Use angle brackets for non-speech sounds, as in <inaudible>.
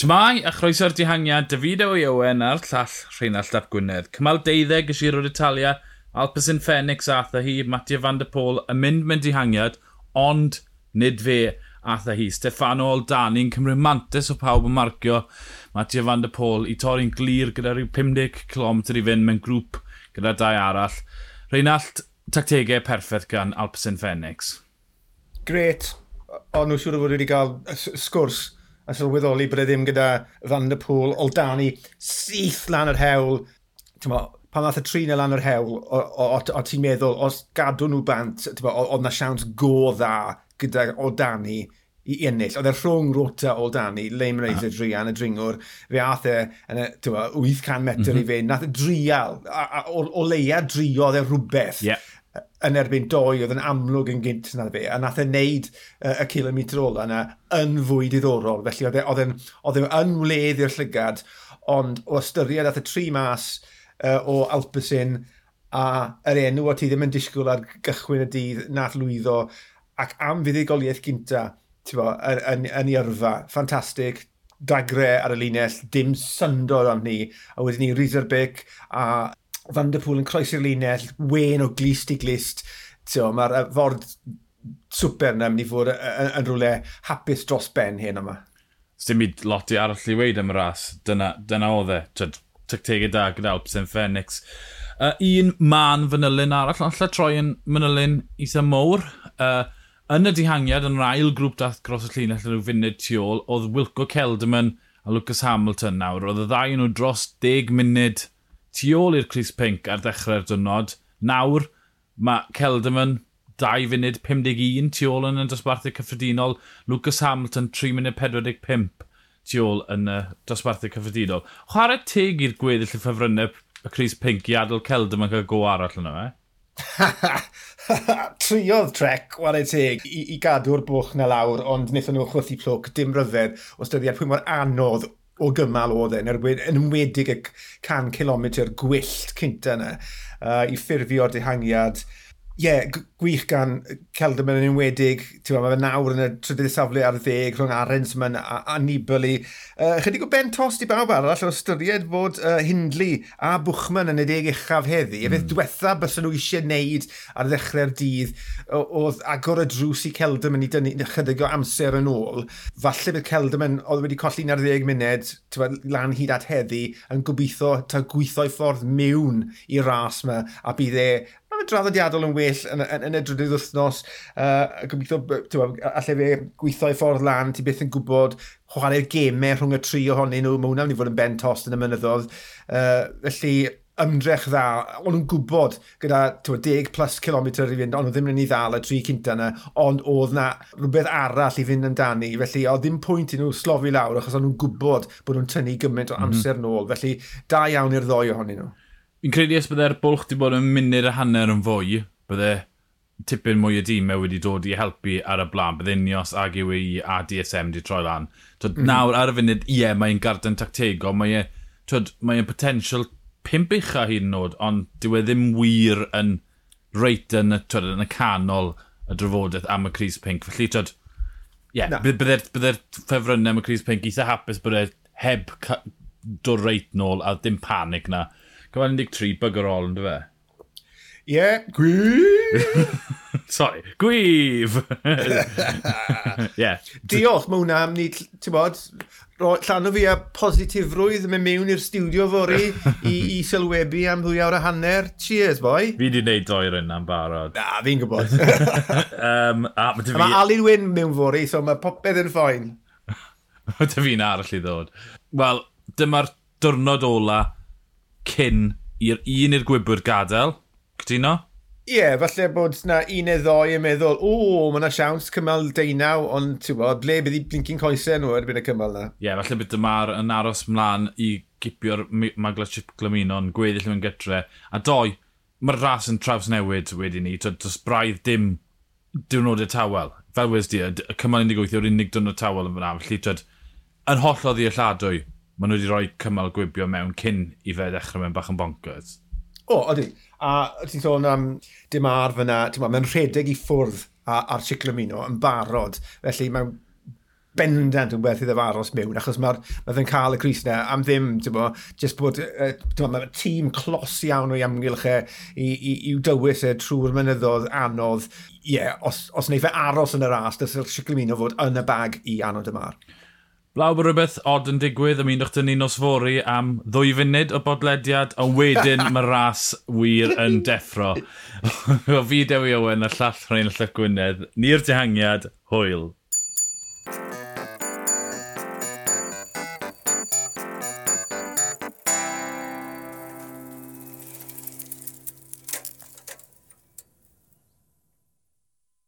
Shmai a chroeso'r dihangiad, David i Owen a'r llall Rheinald Ap Gwynedd. Cymal 12 gysir o'r Italia, Alpecin Fenix atha hi, Mattia van der Pôl yn mynd mewn dihangiad, ond nid fe atha hi. Stefano Aldani'n cymryd mantis o pawb yn marcio Mattia van der Pôl i torri'n glir gyda rhyw 50 km i fynd mewn grŵp gyda dau arall. Rheinald, tactegau perffaith gan Alpecin Fenix. Gret. ond nhw'n siŵr o fod wedi cael sgwrs a sylweddoli bod e ddim gyda Van der Pŵl Oldani syth lan yr hewl. Mo, pan ddath y trin e lan yr hewl, o, o, o, o ti'n meddwl, os gadw nhw bant, oedd na siawns go dda gyda Oldani i ennill. Oedd e rhwng rota o Dani, Leim Reis y drian, y dringwr, fe ath e yn y 800 metr mm -hmm. i mhm. fe, nath y drial, a, a, o, o leia driodd e rhywbeth. Yeah yn erbyn doi oedd yn amlwg yn gynt na fe, a nath e wneud uh, y kilometr ola yna yn fwy diddorol, felly oedd e, e'n oedd yn wledd i'r llygad, ond o ystyried ath y tri mas uh, o Alpesyn a yr enw o ti ddim yn disgwyl ar gychwyn y dydd nath lwyddo ac am fuddigoliaeth gynta bo, yn, yn, yn ei yrfa, ffantastig, dagre ar y linell, dim syndod am ni, a wedyn ni Rieserbeck a Vanderpool yn croesi'r linell, wen o glist i glist. Mae'r ford super yna mynd i fod yn rhywle hapus dros ben hyn yma. Dim byd lot i arall i weid am y ras. Dyna, dyna oedd e. Tactegau da gyda Alpsen Fenix. Uh, un man fanylyn arall, ond lle troi yn manylyn eitha mowr. Uh, yn y dihangiad, yn yr ail grŵp dath gros y llinell yn rhyw funud tu ôl, oedd Wilco Kelderman a Lucas Hamilton nawr. Oedd y ddau nhw dros 10 munud tu ôl i'r Cris Pink ar ddechrau'r dynod. Nawr, mae Celdamon 2 funud 51 tu ôl yn y dosbarthu cyffredinol. Lucas Hamilton 3 munud 45 tu ôl yn y dosbarthu cyffredinol. Chwarae teg i'r gweddill y ffefrynnau y Cris Pink i adael Celdamon cael go arall yna fe. <laughs> Triodd trec, ware teg, i, i gadw'r bwch na lawr, ond wnaethon nhw chwythu plwc, dim ryfedd, o dyddiad pwy mor anodd o gymal oedd e'n erbyn yn ymwedig y 100 km gwyllt cynta yna uh, i ffurfio'r dehangiad ie, yeah, gwych gan Celdam yn enwedig, ti'n gwybod, mae nawr yn y trydydd safle ar ddeg rhwng Arens yma'n a Nibali. Uh, chydig o ben tost i bawb arall o ystyried bod uh, Hindli a Bwchman yn y deg uchaf heddi. Mm. Y peth hmm. diwetha bys nhw eisiau wneud ar ddechrau'r dydd oedd agor y drws i Celdam yn ei dynnu chydig o amser yn ôl. Falle bydd Celdam yn, oedd wedi colli 11 munud bod, lan hyd at heddi yn gobeithio ta gweithio i ffordd mewn i'r ras yma a bydd e draddodiadol yn well yn, yn, yn y drydydd wythnos. Uh, gobeithio, allai fe gweithio i ffordd lan, ti byth yn gwybod chwarae'r gemau rhwng y tri ohonyn nhw. Mae hwnna'n mynd i fod yn ben tost yn y mynyddodd. Uh, felly, ymdrech dda, ond nhw'n gwybod gyda twa, 10 plus kilometr i fynd, ond nhw ddim yn ei ddal y tri cynta yna, ond oedd na rhywbeth arall i fynd amdani, felly oedd ddim pwynt i nhw slofi lawr, achos ond nhw'n gwybod bod nhw'n tynnu gymaint o amser mm -hmm. nôl, felly da iawn i'r ddoi ohonyn nhw. Fi'n credu os byddai'r bwlch wedi bod yn munud a hanner yn fwy, byddai tipyn mwy o dîmau e wedi dod i helpu ar y blaen, bydd Unios, ag UAE a DSM wedi troi lan. Twyd, mm -hmm. Nawr ar y funud, ie, yeah, mae'n garden tactego, mae'n mae e, potensial pimp ucha hyd yn oed, ond dyw e ddim wir yn reit yn twyd, yn y canol y drafodaeth am y Cris Pink. Felly, twyd, ie, yeah, byddai'r bydde ffefrynnau am y Cris Pink eitha hapus bod e heb dod reit nôl a ddim panic na. Cyfan 13, bygger all, ynddo fe? Ie, <laughs> yeah, gwyf! Sorry, gwyf! yeah. <laughs> Diolch, mae hwnna am ni, ti'n bod, llan o fi a positifrwydd yn mynd mewn i'r studio fori i, i sylwebu am ddwy awr a hanner. Cheers, boi! Fi wedi gwneud doer yna yna'n barod. Na, fi'n gwybod. um, <laughs> a mae fi... Alun Wyn mewn fori, so mae popeth yn ffoen. Mae dy fi'n arall i ddod. Wel, dyma'r diwrnod ola cyn i'r un i'r gwybwyr gadael. Cytuno? Ie, yeah, falle bod na un neu ddoi yn meddwl, o, mae yna siawns cymal deunaw, ond ti'n bod, ble bydd i blincyn coesau nhw erbyn y cymal na? Ie, yeah, falle bydd dyma'r yn aros mlaen i gipio'r magla chip glamino yn gweddill mewn gytre. A doi, mae'r ras yn traws newid wedi ni, dros braidd dim diwrnodau tawel. Fel wedi di, y cymal 18 yw'r unig diwrnod tawel yn fyna, felly tyd, yn holl oddi lladwy maen nhw wedi rhoi cymal gwibio mewn cyn i fe ddechrau mewn bach yn bonkers. O, oh. A ti'n sôn am dim ar fyna, ti'n mae'n rhedeg i ffwrdd a'r ciclamino yn barod. Felly mae'n bendant yn werth iddo fe aros mewn, achos mae'r ma fe'n cael y Cris yna am ddim, ti'n bo, jyst bod, uh, mae'r tîm clos iawn o'i amgylch e i, i, i'w dywys e trwy'r mynyddodd anodd. Ie, yeah, os, os neu fe aros yn y ras, dysa'r Ciclamino fod yn y bag i anodd y mar. Blaw bod rhywbeth odd yn digwydd, ymunwch dyn ni nosfori am ddwy funud o bodlediad, ond wedyn mae ras wir yn deffro. o <laughs> fi Dewi Owen a llall Rhain Llywch Gwynedd, ni'r dihangiad, hwyl.